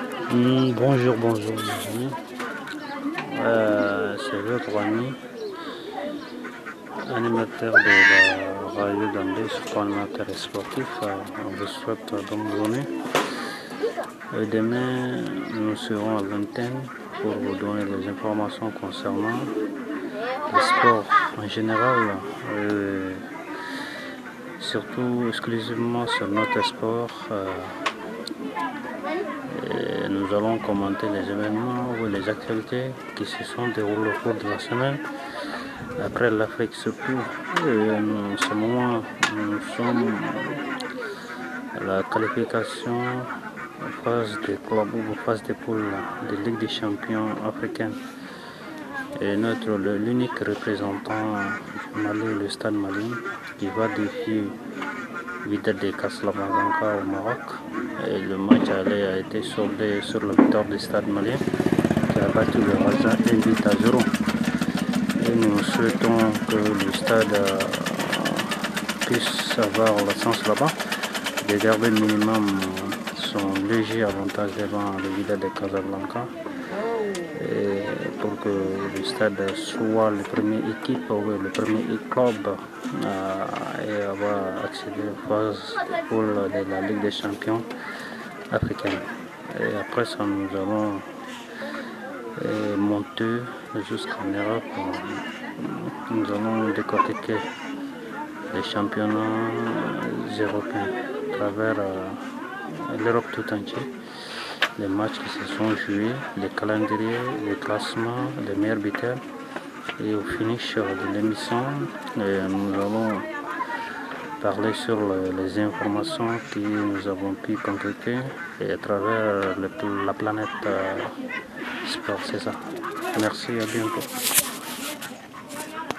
Hmm, bonjour, bonjour. Euh, c'est votre ami, animateur de la radio d'Andé, animateur sportif. Euh, on vous souhaite bonne journée. Et demain, nous serons à l'antenne pour vous donner des informations concernant le sport en général, surtout exclusivement sur notre sport. Nous allons commenter les événements ou les actualités qui se sont déroulées au cours de la semaine. Après l'Afrique surtout, en ce moment, nous sommes à la qualification phase des clubs ou phase des poules de Ligue des champions africaine. Et notre l'unique représentant du le stade Mali, qui va défier Vida de Casablanca au Maroc. Et le match a été soldé sur le victoire du stade malien qui a battu le voisin 1 but à 0. Et nous souhaitons que le stade euh, puisse avoir la chance là-bas de garder minimum son léger avantage devant le de Casablanca et que le stade soit le premier équipe ou le premier club à, et avoir accédé aux phases de la Ligue des champions africaine. Et après ça, nous allons monter jusqu'en Europe. Nous allons décortiquer les championnats européens à travers l'Europe tout entière les matchs qui se sont joués, les calendriers, les classements, les meilleurs buteurs. Et au finish de l'émission, nous allons parler sur les informations que nous avons pu concréter et à travers la planète sport, c'est ça. Merci, à bientôt.